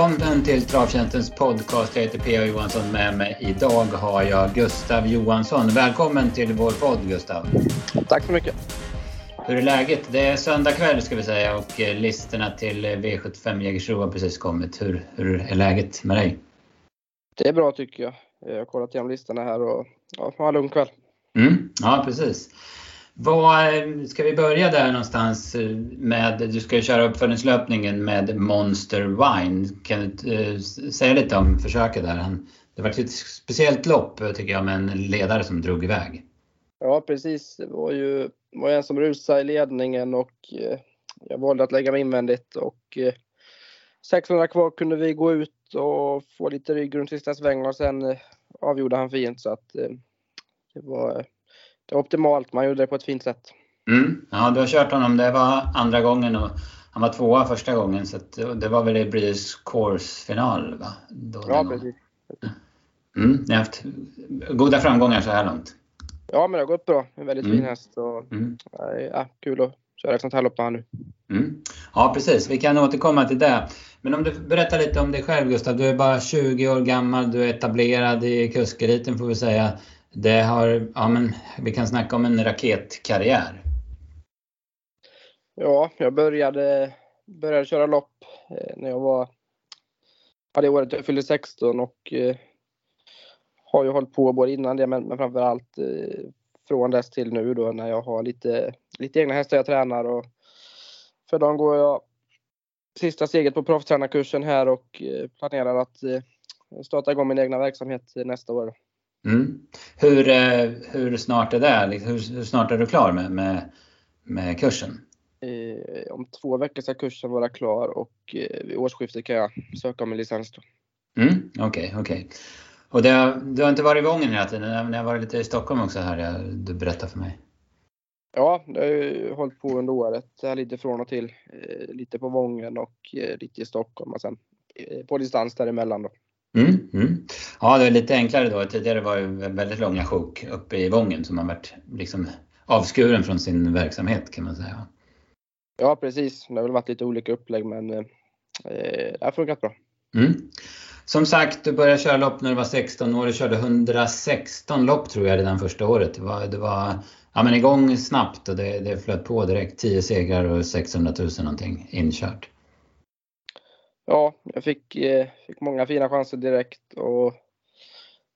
Välkommen till Travtjänstens podcast. Jag heter P.A. Johansson. Med mig idag har jag Gustav Johansson. Välkommen till vår podd Gustav. Tack så mycket. Hur är läget? Det är söndag kväll ska vi säga och eh, listorna till V75 Jägersro har precis kommit. Hur, hur är läget med dig? Det är bra tycker jag. Jag har kollat igenom listorna här och ja, har en lugn kväll. Mm, ja, precis. Vad, ska vi börja där någonstans med, du ska ju köra uppföljningslöpningen med Monster Wine. Kan du eh, säga lite om försöket där? Det var ett speciellt lopp tycker jag med en ledare som drog iväg. Ja precis, det var ju var en som rusade i ledningen och eh, jag valde att lägga mig invändigt och eh, 600 kvar kunde vi gå ut och få lite rygg runt sista svängen och sen eh, avgjorde han fint så att det var det var optimalt. Man gjorde det på ett fint sätt. Mm. Ja, du har kört honom. Det var andra gången och han var tvåa första gången. Så det var väl i Breeders Course-final? Va? Då ja, precis. Mm. Ni har haft goda framgångar så här långt? Ja, men det har gått bra. En väldigt mm. fin häst. Och, mm. ja, kul att köra ett sånt här lopp här nu. Mm. Ja, precis. Vi kan återkomma till det. Men om du berättar lite om dig själv Gustav. Du är bara 20 år gammal. Du är etablerad i kuskeliten får vi säga. Det har, ja men vi kan snacka om en raketkarriär. Ja, jag började, började köra lopp eh, när jag var, ja det året jag fyllde 16 och eh, har ju hållit på både innan det men, men framförallt eh, från dess till nu då när jag har lite, lite egna hästar jag tränar och för dagen går jag sista steget på proffstränarkursen här och eh, planerar att eh, starta igång min egna verksamhet nästa år. Mm. Hur, eh, hur snart är det? Liksom, hur, hur snart är du klar med, med, med kursen? Eh, om två veckor ska kursen vara klar och eh, vid årsskiftet kan jag söka om en licens. Okej, mm, okej. Okay, okay. Och det har, du har inte varit i Vången hela tiden? Ni har varit lite i Stockholm också här, du berättade för mig. Ja, det har ju hållit på under året. Lite från och till. Eh, lite på Vången och eh, lite i Stockholm och sen eh, på distans däremellan. Då. Mm, mm. Ja, det är lite enklare då. Tidigare var det väldigt långa sjok uppe i Vången som har varit liksom avskuren från sin verksamhet kan man säga. Ja, precis. Det har väl varit lite olika upplägg men eh, det har funkat bra. Mm. Som sagt, du började köra lopp när du var 16 år. Du körde 116 lopp tror jag redan första året. Det var, det var ja, men igång snabbt och det, det flöt på direkt. 10 segrar och 600 000 någonting inkört ja, jag fick, eh, fick många fina chanser direkt och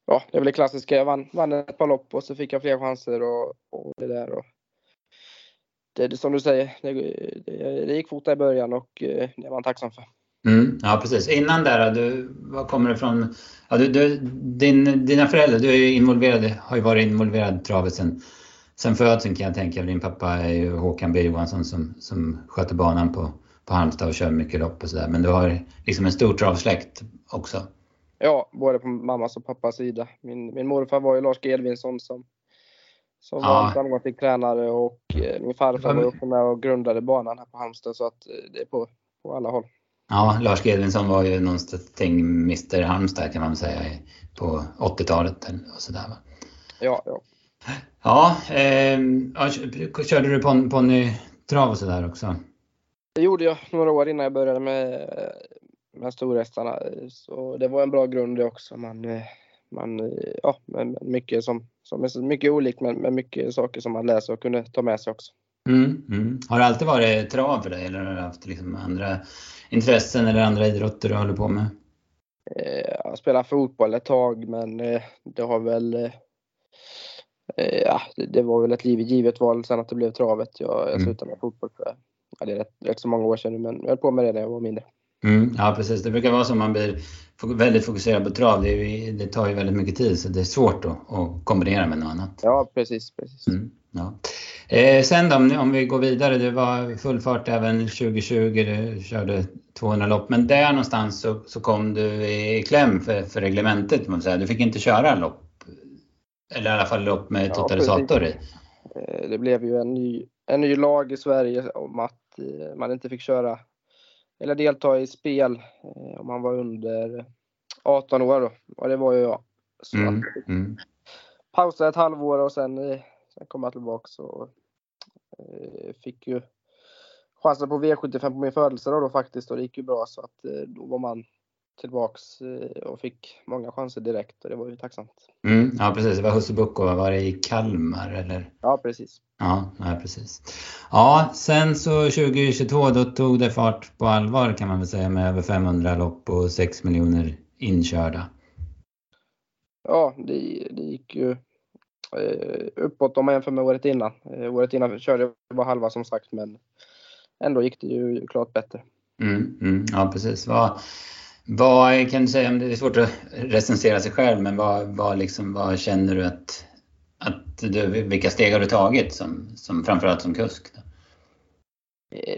ja, det är väl det klassiska. Jag vann, vann ett par lopp och så fick jag fler chanser och, och det där. Och det, det som du säger, det, det, det gick fort i början och eh, det var man tacksam för. Mm, ja precis. Innan där, du, var kommer du ifrån? Ja, du, du, din, dina föräldrar, du är ju involverad, har ju varit involverad i travet sen, sen födseln kan jag tänka. Din pappa är ju Håkan B Johansson som, som sköter banan på, på Halmstad och kör mycket lopp och sådär. Men du har liksom en stor travsläkt också? Ja, både på mammas och pappas sida. Min, min morfar var ju Lars G Edvinsson som, som ja. var en framgångsrik tränare och eh, min farfar var också med och grundade banan här på Halmstad så att eh, det är på, på alla håll. Ja, Lars G Edvinsson var ju någonting Mr Halmstad kan man säga på 80-talet och sådär va? Ja, ja. Ja, eh, körde du ponnytrav och sådär också? Det gjorde jag några år innan jag började med, med storhästarna. Så det var en bra grund det också. Man, man, ja, mycket, som, som är mycket olikt men, men mycket saker som man läser och kunde ta med sig också. Mm, mm. Har det alltid varit trav för dig eller har du haft liksom andra intressen eller andra idrotter du håller på med? Eh, jag spelat fotboll ett tag men eh, det har väl eh, Ja, det var väl ett givet val sen att det blev travet. Jag, jag mm. slutade med fotboll för ja, det är rätt, rätt så många år sedan men jag höll på med det när jag var mindre. Mm, ja precis, det brukar vara så man blir väldigt fokuserad på trav. Det, det tar ju väldigt mycket tid så det är svårt att, att kombinera med något annat. Ja precis. precis. Mm, ja. eh, sen då om, om vi går vidare, det var full fart även 2020, du körde 200 lopp. Men där någonstans så, så kom du i kläm för, för reglementet. Man säga. Du fick inte köra lopp, eller i alla fall lopp med totalisator i. Eh, det blev ju en ny, en ny lag i Sverige om att Eh, man inte fick köra eller delta i spel eh, om man var under 18 år då. Och det var ju jag. Så mm, mm. pausade ett halvår och sen, eh, sen kom jag tillbaka och fick ju chansen på V75 på min födelsedag då faktiskt och det gick ju bra så att då var man tillbaks eh, och fick många chanser direkt och det var ju tacksamt. Mm, ja precis, det var Husse Bukko, var det i Kalmar eller? Ja precis. Ja, nej, precis. Ja, sen så 2022 då tog det fart på allvar kan man väl säga med över 500 lopp och 6 miljoner inkörda. Ja, det, det gick ju eh, uppåt om man jämför med året innan. Eh, året innan körde jag bara halva som sagt men ändå gick det ju klart bättre. Mm, mm, ja precis. Vad, vad kan du säga, det är svårt att recensera sig själv, men vad, vad, liksom, vad känner du att, att du, vilka steg har du tagit som, som framförallt som kusk? Då?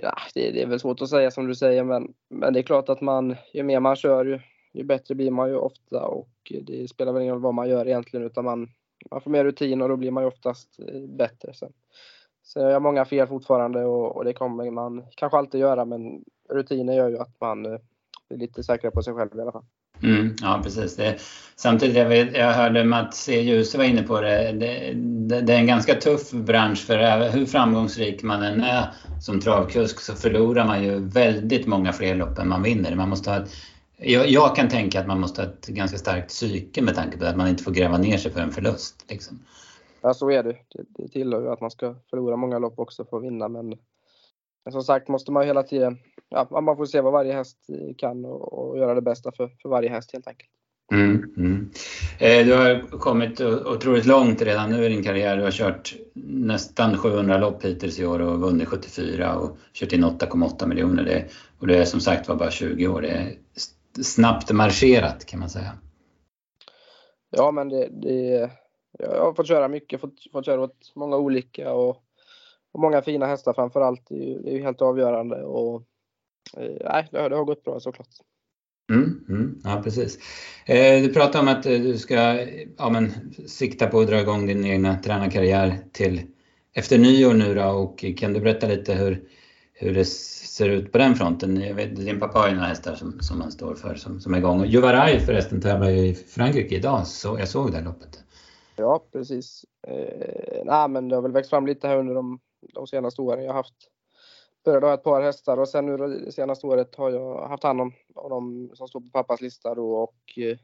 Ja, det, det, är väl svårt att säga som du säger, men, men det är klart att man, ju mer man kör ju, ju bättre blir man ju ofta och det spelar väl ingen roll vad man gör egentligen utan man, man får mer rutin och då blir man ju oftast eh, bättre. Sen, sen jag många fel fortfarande och, och det kommer man kanske alltid göra men rutiner gör ju att man eh, lite säkrare på sig själv i alla fall. Mm, ja precis. Det, samtidigt, jag, vet, jag hörde Mats E. Djuse var inne på det. Det, det. det, är en ganska tuff bransch för hur framgångsrik man än är som travkusk så förlorar man ju väldigt många fler lopp än man vinner. Man måste ha ett, jag, jag, kan tänka att man måste ha ett ganska starkt psyke med tanke på att man inte får gräva ner sig för en förlust. Liksom. Ja, så är det. Det, det tillhör ju att man ska förlora många lopp också för att vinna. Men, men som sagt måste man hela tiden ja, man får se vad varje häst kan och, och göra det bästa för, för varje häst helt enkelt. Mm, mm. Eh, du har kommit otroligt långt redan nu i din karriär. Du har kört nästan 700 lopp hittills i år och vunnit 74 och kört in 8,8 miljoner. Det, och det är som sagt var bara 20 år. Det är snabbt marscherat kan man säga. Ja, men det, det, jag har fått köra mycket, fått, fått köra åt många olika och, och många fina hästar framför allt. Det är ju, helt avgörande. Och, Eh, nej, det har, det har gått bra såklart. Mm, mm, ja, precis. Eh, du pratade om att eh, du ska ja, men, sikta på att dra igång din egna tränarkarriär till efter nyår nu då och kan du berätta lite hur, hur det ser ut på den fronten? Jag vet, din pappa har ju några hästar som, som han står för som, som är igång. Och Juvaray förresten tävlar ju i Frankrike idag, så jag såg det loppet. Ja, precis. Eh, nej, men det har väl växt fram lite här under de, de senaste åren. Jag har haft började ha ett par hästar och sen nu det senaste året har jag haft hand om, om de som står på pappas lista då och eh,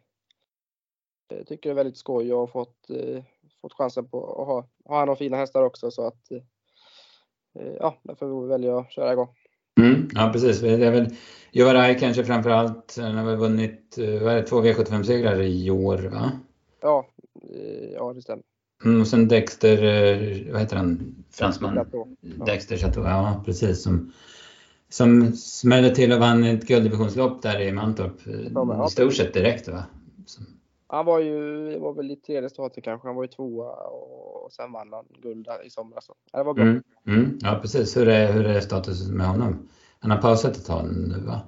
tycker det är väldigt skoj och har fått, eh, fått chansen på att ha, ha hand om fina hästar också så att eh, ja, därför väljer jag att köra igång. Mm, ja precis, det är väl Jovaraj kanske framförallt, han har väl vunnit vad är det, två V75-segrar i år va? Ja, eh, ja det stämmer. Mm, och sen Dexter, eh, vad heter han, fransman? Chateau. Dexter Chateau, ja precis. Som, som smällde till och vann ett gulddivisionslopp där i Mantorp. I stort sett direkt va? Som... Han var ju, det var väl i tredje starten kanske, han var ju tvåa och sen vann han guld i somras. Det var bra. Mm, mm, ja precis, hur är, hur är statusen med honom? Han har pausat ett tag nu va?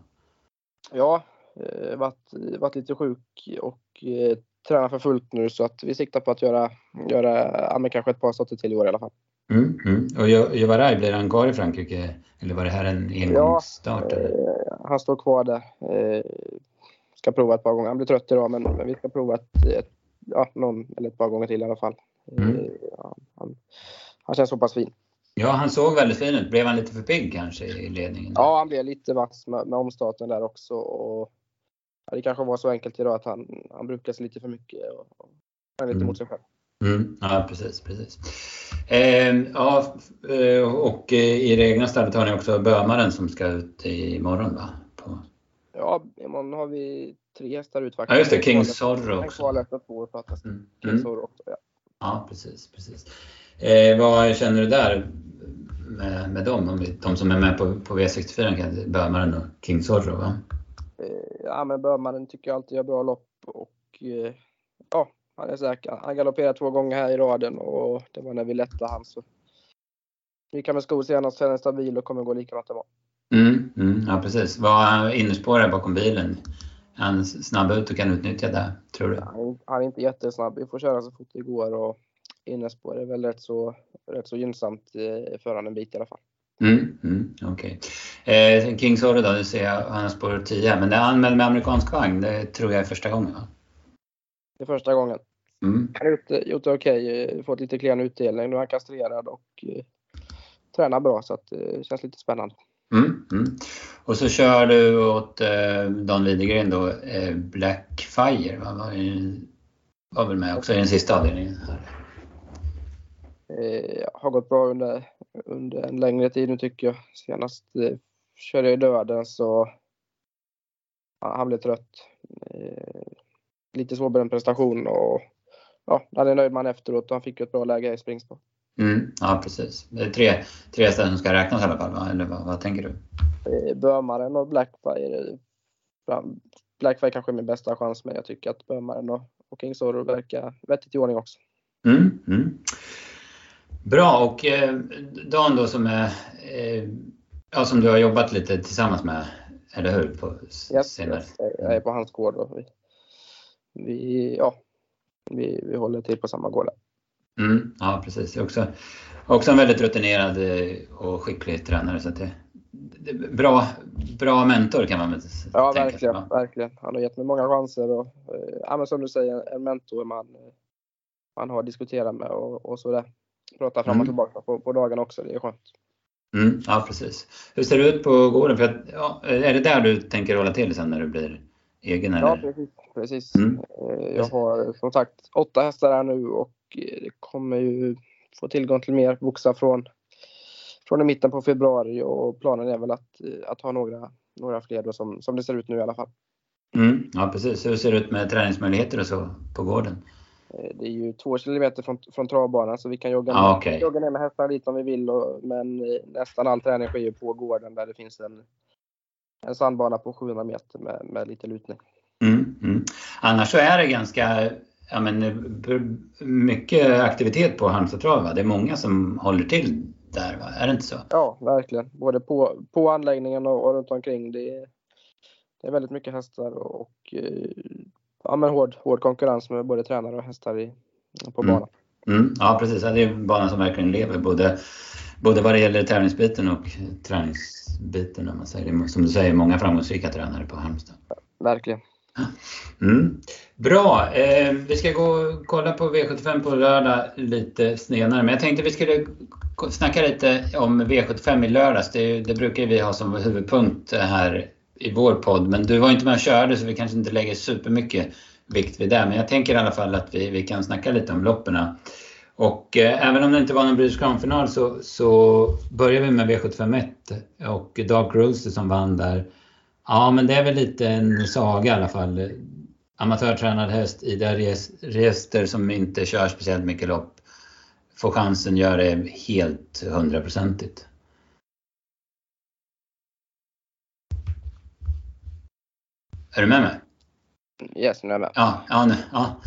Ja, eh, varit, varit lite sjuk och eh, tränar för fullt nu så att vi siktar på att göra, göra ja, kanske ett par starter till i år i alla fall. Mm, mm. Och Jovaray, blir han kvar i Frankrike eller var det här en engångsstart? Ja, eh, han står kvar där. Eh, ska prova ett par gånger. Han blir trött idag men, men vi ska prova ett, ett, ja, någon eller ett par gånger till i alla fall. Mm. Eh, ja, han, han känns så pass fin. Ja, han såg väldigt fin ut. Blev han lite för pigg kanske i ledningen? Ja, han blev lite vass med, med omstarten där också. Och det kanske var så enkelt idag att han, han brukar sig lite för mycket och, och lite mm. mot sig själv. Mm, ja, precis. precis. Eh, ja, eh, och i det egna stallet har ni också Bömaren som ska ut imorgon va? På... Ja, imorgon har vi tre hästar ut faktiskt. Ja, just det. King Zorro också. Kvalet och två fattas mm. King. Zorro också, ja. Ja, precis. precis. Eh, vad känner du där med, med dem? De som är med på, på V64, Bömaren och King Zorro va? Eh, ja, men Böhmannen tycker jag alltid gör bra lopp och eh, ja, han är säker. Han galopperade två gånger här i raden och det var när vi lättade han så. Vi kan med skor senast sen är stabil och kommer gå likadant imorgon. Mm, mm, ja precis. Vad innerspåret bakom bilen? Är han snabb ut och kan utnyttja det, tror du? Han, han är inte jättesnabb. Vi får köra så fort det går och innerspår är väl rätt så, rätt så gynnsamt eh, för han en bit i alla fall. Mm, mm, Okej. Okay. Eh, King Sorry då, du ser jag, han har spår 10 men det är anmäld med amerikansk vagn, det tror jag är första gången va? Det är första gången. Mm. Han har gjort, gjort det okej, okay, fått lite klen utdelning, nu är han kastrerad och eh, tränar bra så att det eh, känns lite spännande. Mm, mm. Och så kör du åt eh, Dan Widegren då, eh, Blackfire, va? Var, var väl med också i den sista avdelningen? Här. Eh, har gått bra under, under en längre tid nu tycker jag. Senast eh, körde jag i döden så ja, han blev trött. Eh, lite svårbedömd prestation och ja, han är nöjd man efteråt och han fick ett bra läge i springspår. Mm, ja precis. Det är tre, tre ställen som ska räknas i alla fall, va? eller vad, vad tänker du? Eh, Bömaren och Blackfire. Blackfire kanske är min bästa chans men jag tycker att Bömaren och, och verkar vettigt i ordning också. Mm, mm. Bra och eh, Dan då som är eh, ja, som du har jobbat lite tillsammans med, eller hur? På yes, senare. Jag är på hans gård och vi, vi, ja, vi, vi håller till på samma gård. Mm, ja precis, också, också en väldigt rutinerad eh, och skicklig tränare så det, det bra, bra mentor kan man väl ja, tänka verkligen, sig. verkligen. Han har gett mig många chanser och eh, ja, men som du säger, en mentor man, man har diskuterat med och, och sådär prata fram och mm. tillbaka på, på dagen också. Det är skönt. Mm, ja, precis. Hur ser det ut på gården? För att, ja, är det där du tänker hålla till sen när du blir egen? Eller? Ja, precis. precis. Mm. Eh, jag har som sagt åtta hästar här nu och eh, det kommer ju få tillgång till mer boxar från, från i mitten på februari och planen är väl att, eh, att ha några, några fler då som, som det ser ut nu i alla fall. Mm, ja precis. Hur ser det ut med träningsmöjligheter och så på gården? Eh, det är ju två kilometer från, från travbanan så vi kan jogga, ah, okay. jogga ner med hästarna dit om vi vill. Och, men eh, nästan all träning sker ju på gården där det finns en, en sandbana på 700 meter med, med lite lutning. Mm, mm. Annars så är det ganska ja, men, mycket aktivitet på Halmstad trav. Det är många som håller till där, va? är det inte så? Ja, verkligen. Både på, på anläggningen och, och runt omkring. Det är, det är väldigt mycket hästar och, och eh, ja, men hård, hård konkurrens med både tränare och hästar i, på mm. banan. Mm. Ja precis, det är en bana som verkligen lever både, både vad det gäller tävlingsbiten och träningsbiten. Om man säger. Som du säger, många framgångsrika tränare på Halmstad. Ja, verkligen. Mm. Bra, eh, vi ska gå och kolla på V75 på lördag lite senare. Men jag tänkte vi skulle snacka lite om V75 i lördags. Det, det brukar vi ha som huvudpunkt här i vår podd. Men du var inte med och körde så vi kanske inte lägger supermycket vikt vid det. Men jag tänker i alla fall att vi, vi kan snacka lite om loppen. Och eh, även om det inte var någon British Crown-final så, så börjar vi med V751 och Dark Rooster som vann där. Ja, men det är väl lite en saga i alla fall. Amatörtränad häst, Ida register som inte kör speciellt mycket lopp, får chansen, göra det helt hundraprocentigt. Är du med mig? Yes, nu är jag med. Ja, ja, nu, ja.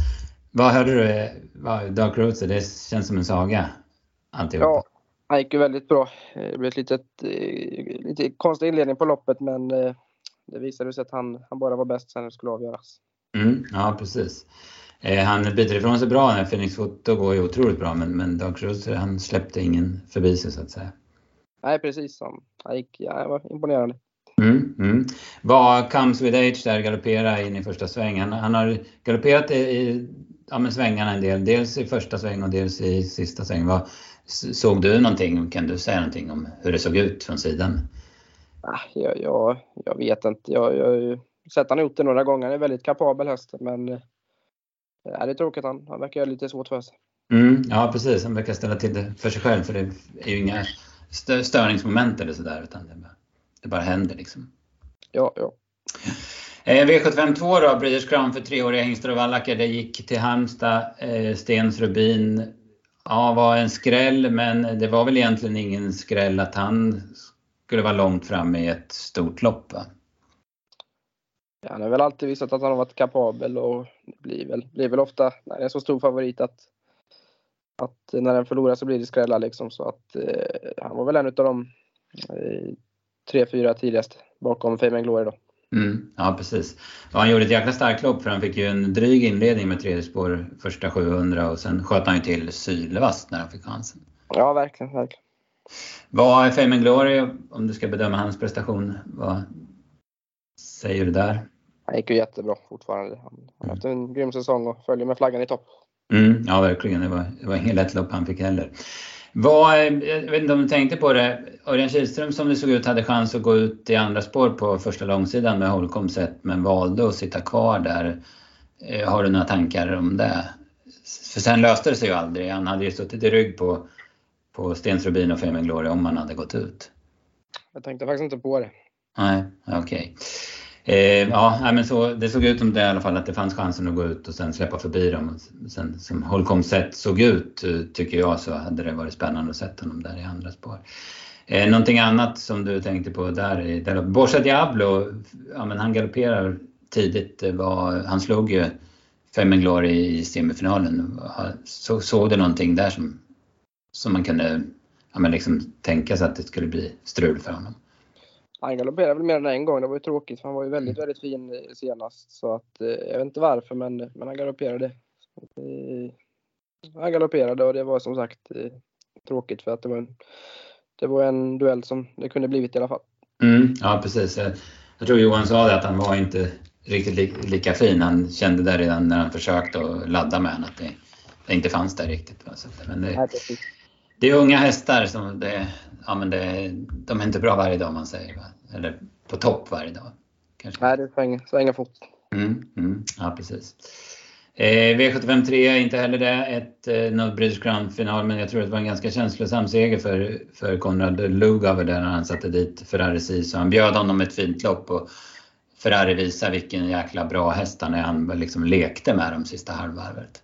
Vad hörde du? Dark Roadster, det känns som en saga. Alltihopa. Ja, han gick ju väldigt bra. Det blev ett litet, eh, lite konstig inledning på loppet men eh, det visade sig att han, han bara var bäst sen det skulle avgöras. Mm, ja, precis. Eh, han biter ifrån sig bra Phoenix Foto går ju otroligt bra men, men Dark Roadster han släppte ingen förbi sig så att säga. Nej precis, han gick, ja, det var imponerande. Mm, mm. Vad comes with age där, galoppera in i första svängen. Han, han har galopperat i, i ja, svängarna en del, dels i första sväng och dels i sista sväng. Vad, såg du någonting, kan du säga någonting om hur det såg ut från sidan? Ah, jag, jag, jag vet inte. Jag, jag sett han gjort det några gånger. Han är väldigt kapabel häst men ja, det är tråkigt. Han, han verkar lite svårt för sig. Mm, ja precis, han verkar ställa till det för sig själv för det är ju inga störningsmoment eller sådär utan det bara det bara händer liksom. Ja, ja. Eh, V75 2 då, Breeders Crown för treåriga hingstar och vallackar. Det gick till Halmstad. Eh, Stens Rubin ja, var en skräll, men det var väl egentligen ingen skräll att han skulle vara långt fram i ett stort lopp va? Ja, han har väl alltid visat att han har varit kapabel och det blir väl, blir väl ofta när det är en så stor favorit att, att när den förlorar så blir det skrällar liksom. Så att eh, han var väl en av de eh, tre, fyra tidigast bakom Fame Glory då. Mm, ja precis. Ja, han gjorde ett jäkla starkt lopp för han fick ju en dryg inledning med tredje spår första 700 och sen sköt han ju till sylvast när han fick chansen. Ja, verkligen, verkligen. Vad är Fame Glory, om du ska bedöma hans prestation, vad säger du där? Han gick ju jättebra fortfarande. Han har haft en grym säsong och följer med flaggan i topp. Mm, ja, verkligen. Det var, det var inget lätt lopp han fick heller. Vad, jag vet inte om du tänkte på det, Örjan Kihlström som det såg ut hade chans att gå ut i andra spår på första långsidan med Holcomb sett men valde att sitta kvar där. Eh, har du några tankar om det? För sen löste det sig ju aldrig. Han hade ju suttit i rygg på, på Stens Rubin och Fame Glory om han hade gått ut. Jag tänkte faktiskt inte på det. Nej, okej. Okay. Eh, ja, men så, det såg ut som det i alla fall att det fanns chansen att gå ut och sen släppa förbi dem. Sen, som Holcomb sett såg ut eh, tycker jag så hade det varit spännande att sätta honom där i andra spår. Eh, någonting annat som du tänkte på där? där Borsa Diablo, ja, men han galopperar tidigt. Var, han slog ju Glory i semifinalen. Så, såg du någonting där som, som man kunde ja, men liksom tänka sig att det skulle bli strul för honom? Han galopperade väl mer än en gång. Det var ju tråkigt för han var ju väldigt, mm. väldigt fin senast. Så att, eh, jag vet inte varför men, men han galopperade. Eh, han galopperade och det var som sagt eh, tråkigt för att det var en, det var en duell som det kunde blivit i alla fall. Mm, ja precis. Jag tror Johan sa det att han var inte riktigt li, lika fin. Han kände där redan när han försökte att ladda med honom att det, det inte fanns där riktigt. Men det, Nej, det är unga hästar som det, ja, men det, de är inte bra varje dag man säger. Va? Eller på topp varje dag. Kanske. Nej, det svänger, svänger fort. Mm, mm, ja, precis. Eh, V75 3 är inte heller det ett eh, något British Crown-final, men jag tror att det var en ganska känslosam seger för, för Konrad Lugauer där han satte dit Ferrari Så Han bjöd honom ett fint lopp och Ferrari visade vilken jäkla bra häst han är. Han liksom lekte med dem sista halvvarvet.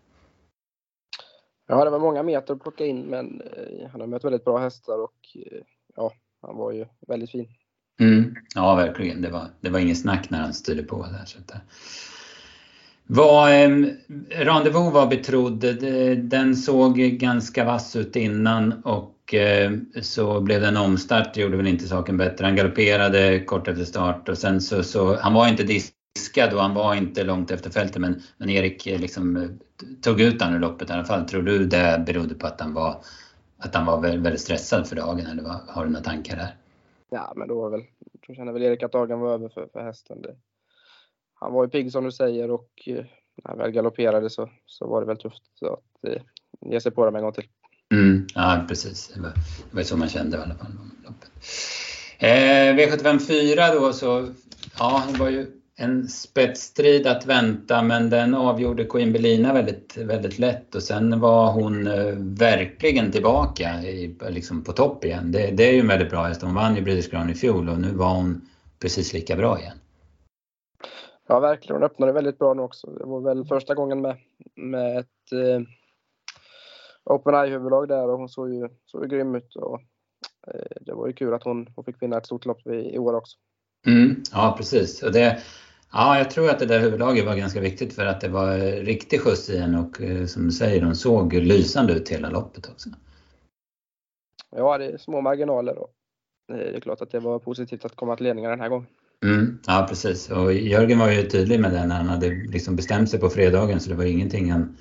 Ja, det var många meter att plocka in, men eh, han har mött väldigt bra hästar och eh, ja, han var ju väldigt fin. Mm, ja, verkligen. Det var, det var inget snack när han styrde på där. Så att, var, eh, ehm, Rendezvous var betrodd. Den såg ganska vass ut innan och eh, så blev det en omstart. Det gjorde väl inte saken bättre. Han galopperade kort efter start och sen så, så han var inte diskad och han var inte långt efter fältet men, men Erik eh, liksom eh, tog ut honom ur loppet i alla fall. Tror du det berodde på att han var, att han var väldigt stressad för dagen eller vad, har du några tankar där? Ja, men då var väl, då kände väl Erik att dagen var över för, för hästen. Det, han var ju pigg som du säger och eh, när han väl galopperade så, så var det väl tufft att eh, ge sig på dem en gång till. Mm, ja, precis. Det var, det var så man kände i alla fall. Eh, V75 4 då så, ja det var ju en spetsstrid att vänta men den avgjorde Queen Belina väldigt, väldigt lätt och sen var hon eh, verkligen tillbaka i, liksom på topp igen. Det, det, är ju en väldigt bra häst. Hon vann ju British Crown i fjol och nu var hon precis lika bra igen. Ja verkligen, hon öppnade väldigt bra nu också. Det var väl första gången med, med ett eh, Open Eye-huvudlag där och hon såg ju, såg ju grym ut. Och, eh, det var ju kul att hon, hon fick vinna ett stort lopp i, i år också. Mm, ja precis. Och det, Ja, jag tror att det där huvudlaget var ganska viktigt för att det var riktig skjuts i henne och eh, som du säger, de såg lysande ut hela loppet också. Ja, det är små marginaler och det är klart att det var positivt att komma till ledningen den här gången. Mm, ja, precis. Och Jörgen var ju tydlig med det när han hade liksom bestämt sig på fredagen så det var ingenting han,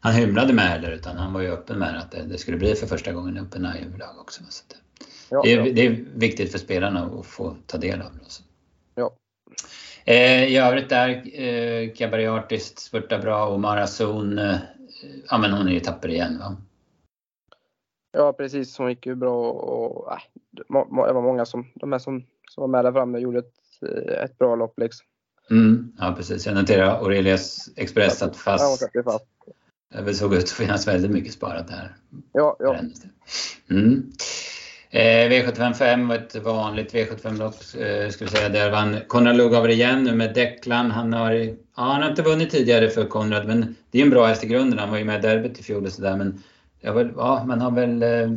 han hymlade med heller utan han var ju öppen med att det, det skulle bli för första gången öppen huvudlag också. Så det, ja, det, är, ja. det är viktigt för spelarna att få ta del av det. Ja, Eh, I övrigt där, eh, Cabaret Artist spurtar bra och Marazon, eh, ja men hon är ju tapper igen va? Ja precis, hon gick ju bra och äh, det var många som, de här som, som var med där framme gjorde ett, eh, ett bra lopp liksom. Mm, ja precis, jag noterar Aurelias Express satt fast. Ja, fast. Det såg ut att finnas väldigt mycket sparat där. Ja, ja. Mm. Eh, V755 var ett vanligt V75-lopp, eh, ska vi säga. Där vann Konrad Lugauer igen nu med Declan. Han har, ja, han har inte vunnit tidigare för Konrad, men det är en bra häst i grunden. Han var ju med i derbyt i fjol och sådär. Men ja, man har väl eh,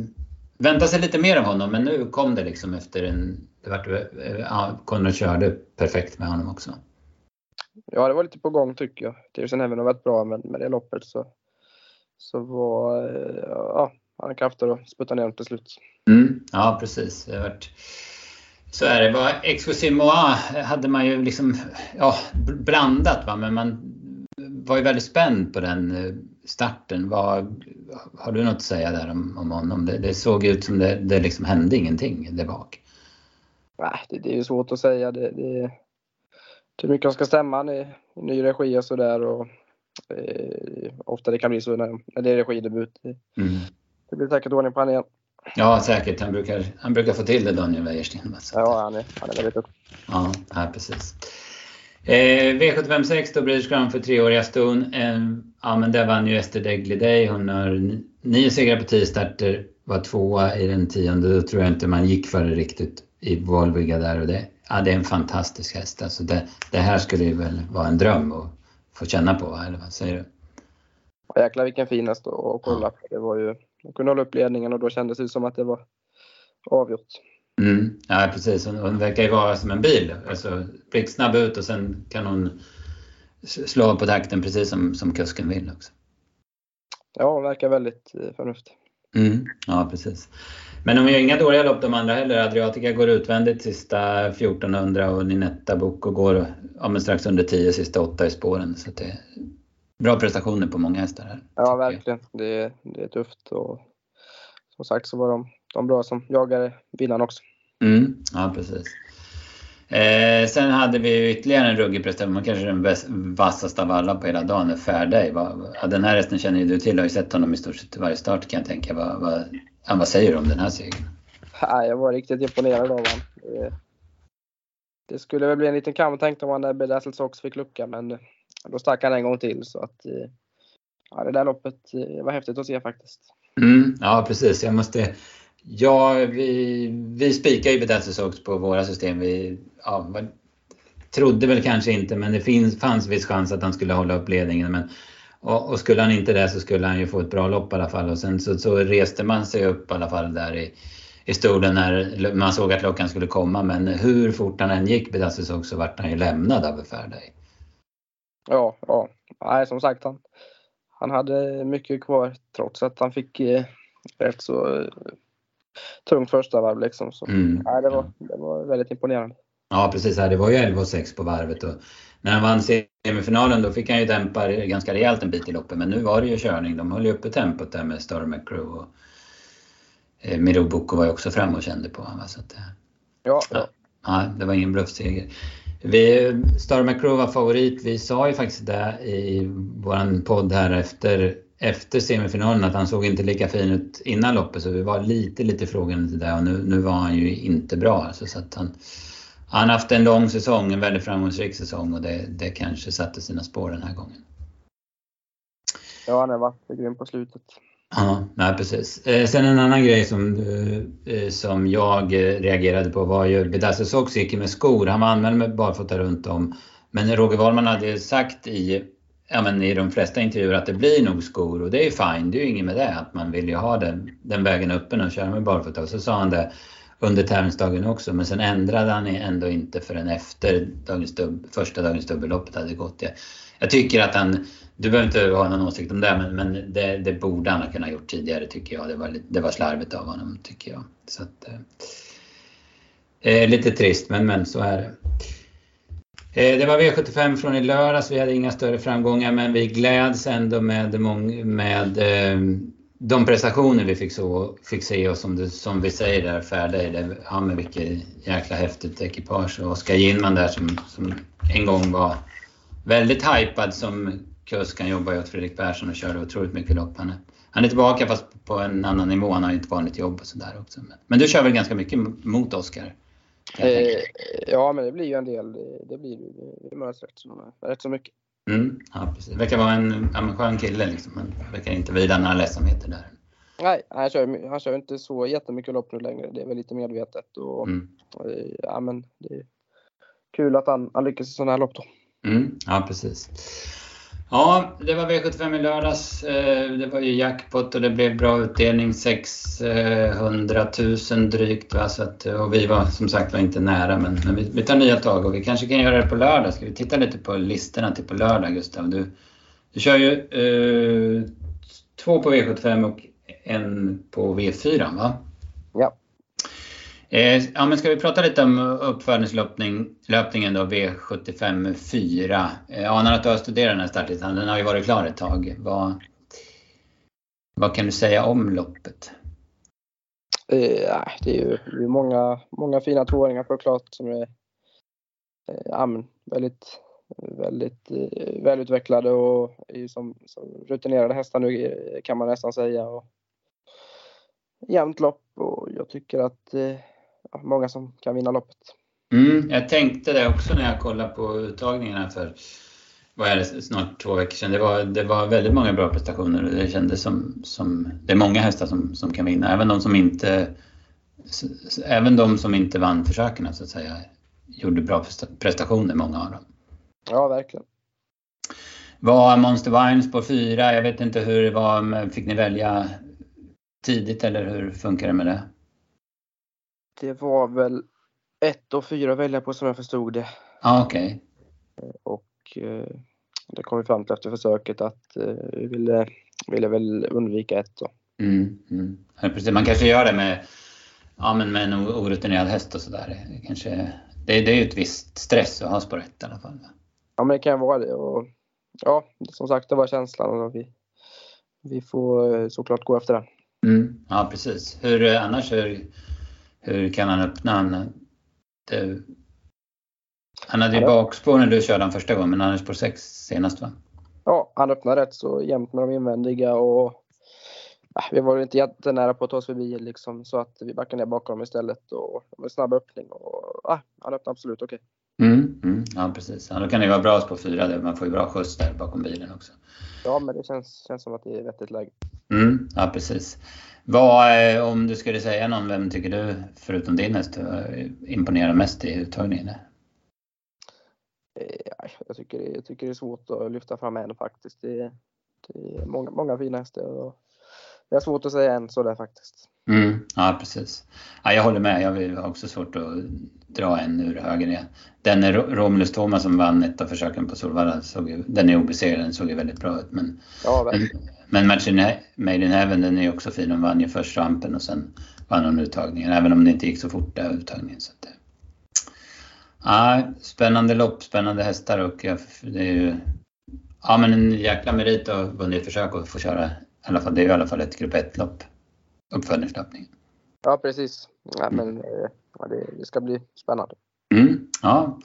väntat sig lite mer av honom, men nu kom det liksom efter en... Det var, eh, ja, Konrad körde perfekt med honom också. Ja, det var lite på gång tycker jag. Tusen även har varit bra, men med det loppet så, så var... Eh, ja, han krafter att sputta ner till slut. Mm, ja, precis. Det varit... Så är det. Var Exclusive Moa hade man ju liksom ja, blandat, va? men man var ju väldigt spänd på den eh, starten. Var, har du något att säga där om, om honom? Det, det såg ut som det, det liksom hände ingenting där bak. Nej, det, det är ju svårt att säga. Det, det, hur mycket ska stämma i, i ny regi och sådär. Eh, ofta det kan bli så när, när det är regidebut. Mm. Det blir säkert ordning på honom igen. Ja, säkert. Han brukar, han brukar få till det, Daniel Wäjersten. Ja, han är, han är väldigt duktig. Ja, ja, precis. Eh, V756 då, British Crown för treåriga ston. Eh, ja, men där vann ju Ester Degliday. Hon har nio segrar på tio starter, var tvåa i den tionde. Då tror jag inte man gick för det riktigt i Volviga där. Och det, ja, det är en fantastisk häst. Alltså det, det här skulle ju väl vara en dröm att få känna på, eller vad säger du? Ja, jäklar vilken fin häst att kolla på. Det var ju, de kunde hålla upp ledningen och då kändes det som att det var avgjort. Mm, ja precis, hon, hon verkar ju vara som en bil. Alltså blixtsnabb ut och sen kan hon slå på takten precis som, som kusken vill också. Ja, hon verkar väldigt eh, förnuftig. Mm, ja precis. Men de gör inga dåliga lopp de andra heller. Adriatica går utvändigt sista 1400 och Ninetta Boko går ja, strax under 10 sista 8 i spåren. Så det bra prestationer på många hästar här. Ja verkligen. Det, det är tufft och som sagt så var de, de bra som jagade vinnaren också. Mm, ja precis. Eh, sen hade vi ytterligare en ruggig prestation, kanske den vassaste av alla på hela dagen, Fairday. Den här hästen känner ju du till, har ju sett honom i stort sett varje start kan jag tänka. Vad, vad, vad säger du om den här segern? jag var riktigt imponerad av honom. Det, skulle väl bli en liten kamp tänkte man när Bedazzled Sox fick lucka, men då stack han en gång till. Så att, eh, ja, det där loppet eh, var häftigt att se faktiskt. Mm, ja precis, jag måste Ja, vi, vi spikar ju Bedazzled Sox på våra system. Vi ja, trodde väl kanske inte, men det finns, fanns viss chans att han skulle hålla upp ledningen. Men, och, och, skulle han inte det så skulle han ju få ett bra lopp i alla fall. Och sen så, så reste man sig upp i alla fall där i, i stolen när man såg att klockan skulle komma. Men hur fort han än gick Bedazzled Sox så vart han ju lämnad av Faraday. Ja, ja. Nej, som sagt han, han hade mycket kvar trots att han fick eh, rätt så eh, tungt första varv liksom. Så, mm. nej, det, var, det var väldigt imponerande. Ja precis, det var ju 11 och 6 på varvet och när han vann semifinalen då fick han ju dämpa ganska rejält en bit i loppet men nu var det ju körning. De höll ju uppe tempot där med Star McCrew och eh, Miro Boko var ju också framme och kände på honom. Så att, eh, ja, ja. ja, det var ingen bluffseger. Vi, Star McCrew var favorit. Vi sa ju faktiskt det i vår podd här efter efter semifinalen att han såg inte lika fin ut innan loppet så vi var lite, lite frågande till det och nu, nu var han ju inte bra. Alltså, så att han, han har haft en lång säsong, en väldigt framgångsrik säsong och det, det kanske satte sina spår den här gången. Ja, han har varit grym på slutet. Ja, nej, precis. Eh, sen en annan grej som, eh, eh som jag eh, reagerade på var ju Bedazzle Sox gick med skor. Han var anmäld med barfota runt om. Men Roger Wahlman hade sagt i ja, men i de flesta intervjuer att det blir nog skor och det är fine, det är ju inget med det. Att man vill ju ha den, den vägen öppen och köra med barfota. Och så sa han det under tävlingsdagen också men sen ändrade han ändå inte förrän efter dagens dubb, första dagens dubbelloppet hade gått. Jag, jag tycker att han, du behöver inte ha någon åsikt om det men, men det, det borde han ha kunnat gjort tidigare tycker jag. Det var, det var slarvigt av honom tycker jag. Så att, eh, eh lite trist men, men så är det. Eh, det var V75 från i lördags. Vi hade inga större framgångar men vi gläds ändå med, med eh, de prestationer vi fick, så, fick se och som, du, som vi säger där, färdiga det, ja men vilket jäkla häftigt ekipage. Och Oskar Ginman där som, som en gång var väldigt hypad som kusk. Han jobbar ju åt Fredrik Persson och körde otroligt mycket lopp. Han är, han är tillbaka fast på en annan nivå. Han har ju ett vanligt jobb och sådär också. Men, men du kör väl ganska mycket mot Oskar? Eh, ja, men det blir ju en del. Det blir det möts rätt, så, rätt så mycket. Mm, ja, precis. Det verkar vara en, en skön kille liksom. Men verkar inte vida några ledsamheter där. Nej, han kör, han kör inte så jättemycket lopp nu längre. Det är väl lite medvetet. Och, mm. Eh, ja, men det är kul att han, han lyckas i sådana här lopp då. Mm, ja, precis. Ja, det var V75 i lördags. Eh, det var ju jackpot och det blev bra utdelning. 600 000 drygt. Va? Så att, och vi var som sagt var inte nära men, men vi, vi, tar nya tag och vi kanske kan göra det på lördag. Ska vi titta lite på listorna till på lördag Gustav? Du, du kör ju eh, två på V75 och en på V4 va? Eh, ja. Men ska vi prata lite om uppfödningslöpningen då, V75 4. Jag anar att du har studerat den här startlistan. Den har ju varit klar ett tag. Vad, vad kan du säga om loppet? Eh, det är ju det är många, många fina tvååringar såklart som är eh, väldigt, väldigt eh, välutvecklade och är som, som rutinerade hästar nu eh, kan man nästan säga. Och, jämnt lopp och jag tycker att eh, ja, många som kan vinna loppet. Mm, jag tänkte det också när jag kollade på uttagningarna för vad är det, snart två veckor sedan. Det var, det var väldigt många bra prestationer och det kändes som, som det är många hästar som, som kan vinna. Även de som inte även de som inte vann försöken så att säga gjorde bra prestationer, många av dem. Ja, verkligen. Var Monster Wines på fyra? Jag vet inte hur det var. Fick ni välja tidigt eller hur funkar det med det? Det var väl ett och fyra att välja på som jag förstod det. Ja, okej. Okay. Och eh, det kom vi fram till efter försöket att eh, vi ville, ville väl undvika ett då. Mm, mm. Man kanske gör det med, ja, men med en orutinerad häst och sådär. Kanske, det, det är ju ett visst stress att ha spår 1 i alla fall. Ja, men det kan vara det. Och, ja, som sagt, det var känslan och vi, vi får eh, såklart gå efter den. Mm, ja, precis. Hur eh, annars, hur, hur kan han öppna? Han, det, han hade ju bakspår när du körde den första gången, men han hade spår 6 senast va? Ja, han öppnade rätt så jämnt med de invändiga och ja, vi var inte jättenära på att ta oss förbi liksom, så att vi backade ner bakom istället och det var en snabb öppning och ja, han öppnade absolut okej. Okay. Mm, mm, ja precis, ja, då kan det vara bra på fyra där, man får ju bra skjuts där bakom bilen också. Ja, men det känns, känns som att det är vettigt läge. Mm, ja, precis. Vad, eh, om du skulle säga någon, vem tycker du, förutom din häst, imponerar mest i uttagningen? Eh, jag tycker, jag tycker det är svårt att lyfta fram en faktiskt. Det, det är många, många fina hästar. Och det är svårt att säga en sådär faktiskt. Mm, ja, precis. Ja, jag håller med. Jag har också svårt att dra en ur höger. Den Romulus Thomas som vann ett av försöken på Solvalla, såg, den är obesegrad, den såg ju väldigt bra ut. Men, ja, men, men matchen Made in Heaven, den är också fin. Hon vann ju först rampen och sen vann hon uttagningen, även om det inte gick så fort där uttagningen. Så att, ja, spännande lopp, spännande hästar och det är ju ja, men en jäkla merit att vunnit försök och få köra. I alla fall, det är ju i alla fall ett grupp 1-lopp, uppföljningslöpningen. Ja, precis. Ja, men, eh, ja, det, det, ska bli spännande. Mm, ja.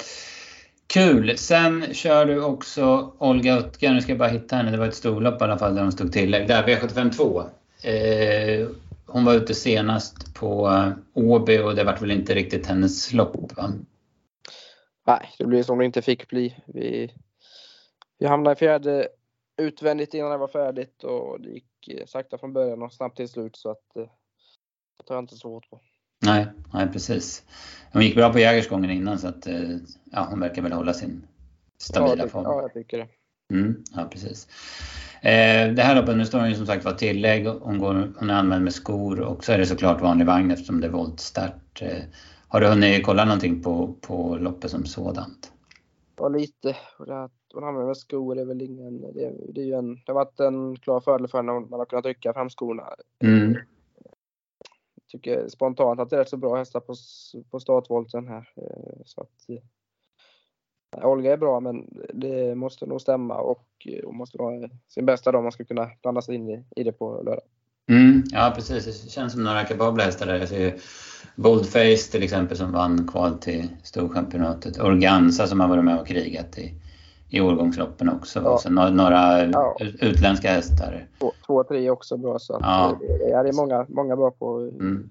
Kul! Sen kör du också Olga Uttger, nu ska jag bara hitta henne, det var ett storlopp i alla fall där hon stod tillägg. Där, V75 2. Eh, hon var ute senast på eh, Åby och det var väl inte riktigt hennes lopp va? Nej, det blev som det inte fick bli. Vi, vi hamnade i fjärde utvändigt innan det var färdigt och det gick eh, sakta från början och snabbt till slut så att eh, det tar jag inte så hårt på. Nej, nej precis. Hon gick bra på Jägersgången innan så att eh, ja, hon verkar väl hålla sin stabila ja, form. Ja, jag tycker det. Mm, ja, precis. Eh, det här loppet, nu står hon ju som sagt var tillägg. Hon, går, hon är anmäld med skor och så är det såklart vanlig vagn eftersom det är voltstart. Eh, har du hunnit kolla någonting på, på loppet som sådant? Ja, lite. Hon använder med skor är väl ingen... Det, det, är ju en, det har varit en klar fördel för om man har kunnat trycka fram skorna. Mm tycker spontant att det är rätt så bra hästar på, på startvolten här. Eh, så att, ja, Olga är bra men det måste nog stämma och hon måste ha sin bästa dag om man ska kunna blanda sig in i, i det på lördag. Mm, ja precis, det känns som några kapabla hästar där. Jag ser Boldface till exempel som vann kval till Storchampionatet. Organza som har varit med och krigat i i årgångsloppen också. Ja. Sen några ja. utländska hästar. Två, två, tre också bra. Så ja. det, är många, många bra på mm.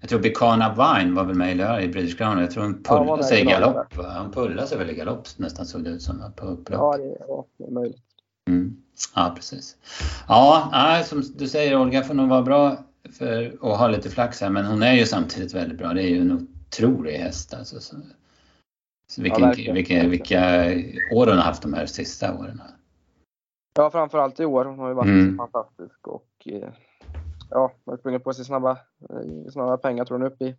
Jag tror Bicana Vine var väl med i British Crown. Jag tror hon pullade ja, sig i galopp. Hon pullade sig väl i galopp nästan såg det ut som på upplopp. Ja, det, ja, det är möjligt. Mm. Ja, precis. Ja, som du säger Olga får nog vara bra för att ha lite flax här. Men hon är ju samtidigt väldigt bra. Det är ju en otrolig häst alltså. Så så vilken, ja, vilka, vilka år hon har haft de här sista åren. Ja, framförallt i år. Hon har ju varit mm. fantastisk och eh, ja, hon har sprungit på sig snabba, eh, snabba pengar tror hon är uppe i.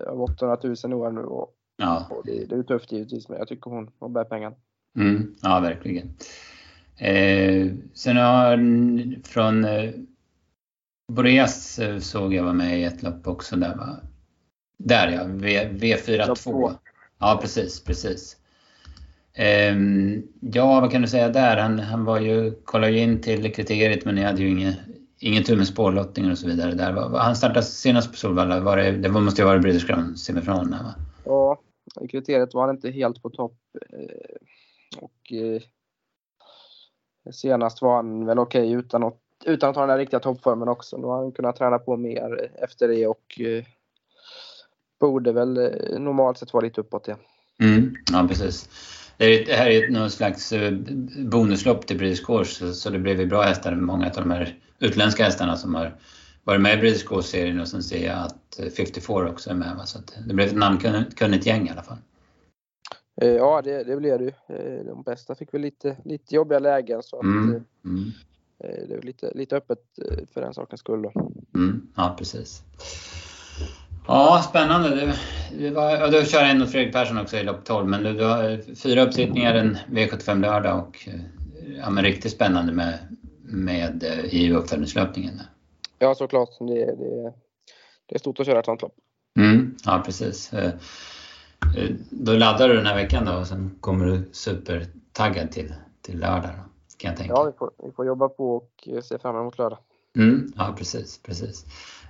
Över 800 000 i år nu och, ja. och det, det, är tufft givetvis men jag tycker hon, hon bär pengarna. Mm, ja, verkligen. Eh, sen har från eh, Boreas eh, såg jag var med i ett lopp också där va? Där ja, v, V42. Ja, precis, precis. Um, ja, vad kan du säga där? Han, han var ju, kollade ju in till kriteriet men ni hade ju ingen, ingen tur med spårlottningar och så vidare där. Han startade senast på Solvalla, var det, det måste ju ha varit British Crown semifinalen va? Ja, i kriteriet var han inte helt på topp. Eh, och eh, senast var han väl okej okay, utan något utan att ha den här riktiga toppformen också. Nu har han kunnat träna på mer efter det och eh, borde väl eh, normalt sett vara lite uppåt igen. Mm, ja, precis. Det här är någon slags eh, bonuslopp till British Course så det blev ju bra hästar. Många av de här utländska hästarna som har varit med i British Course-serien och sen ser jag att 54 också är med. Va? Så det blev ett namnkunnigt gäng i alla fall. Ja, det, det blev det ju. De bästa fick väl lite, lite jobbiga lägen så att, mm. Mm. det är lite, lite öppet för den sakens skull. Då. Mm. Ja, precis. Ja, spännande. Du, du, var, du kör en åt Fredrik Persson också i lopp 12, men du, du har fyra uppsittningar en V75 lördag och ja, men riktigt spännande med, med eh, i uppföljningslöpningen. Ja, såklart. Det, det, det är stort att köra ett sånt lopp. Mm, ja, precis. Eh, eh, då laddar du den här veckan då och sen kommer du supertaggad till, till lördag då, kan jag tänka. Ja, vi får, vi får jobba på och se fram emot lördag. Mm, ja, precis, precis.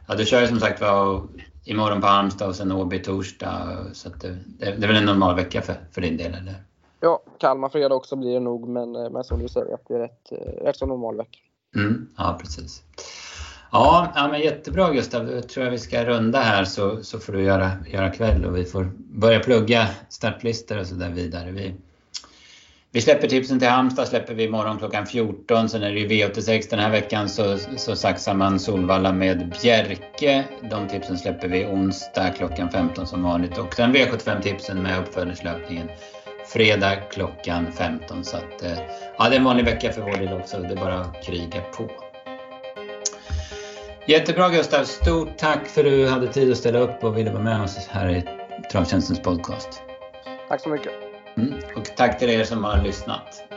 Ja, du kör ju som sagt var imorgon på Halmstad och sen Åby torsdag. Så det, det, är väl en normal vecka för, för din del? Eller? Ja, Kalmar fredag också blir det nog, men, eh, men som du säger, att det är rätt, eh, rätt så normal vecka. Mm, ja, precis. Ja, ja, men jättebra Gustav. Då tror jag vi ska runda här så, så får du göra, göra kväll och vi får börja plugga startlistor och så där vidare. Vi, vi släpper tipsen till Halmstad släpper vi imorgon klockan 14. Sen är det ju V86 den här veckan så, så saxar man Solvalla med Bjerke. De tipsen släpper vi onsdag klockan 15 som vanligt. Och sen V75-tipsen med uppföljningslöpningen fredag klockan 15. Så att, eh, ja, det är en vanlig vecka för vår del också. Det är bara att kriga på. Jättebra Gustav! Stort tack för att du hade tid att ställa upp och ville vara med oss här i Travtjänstens podcast. Tack så mycket! Mm. Och tack till er som har lyssnat.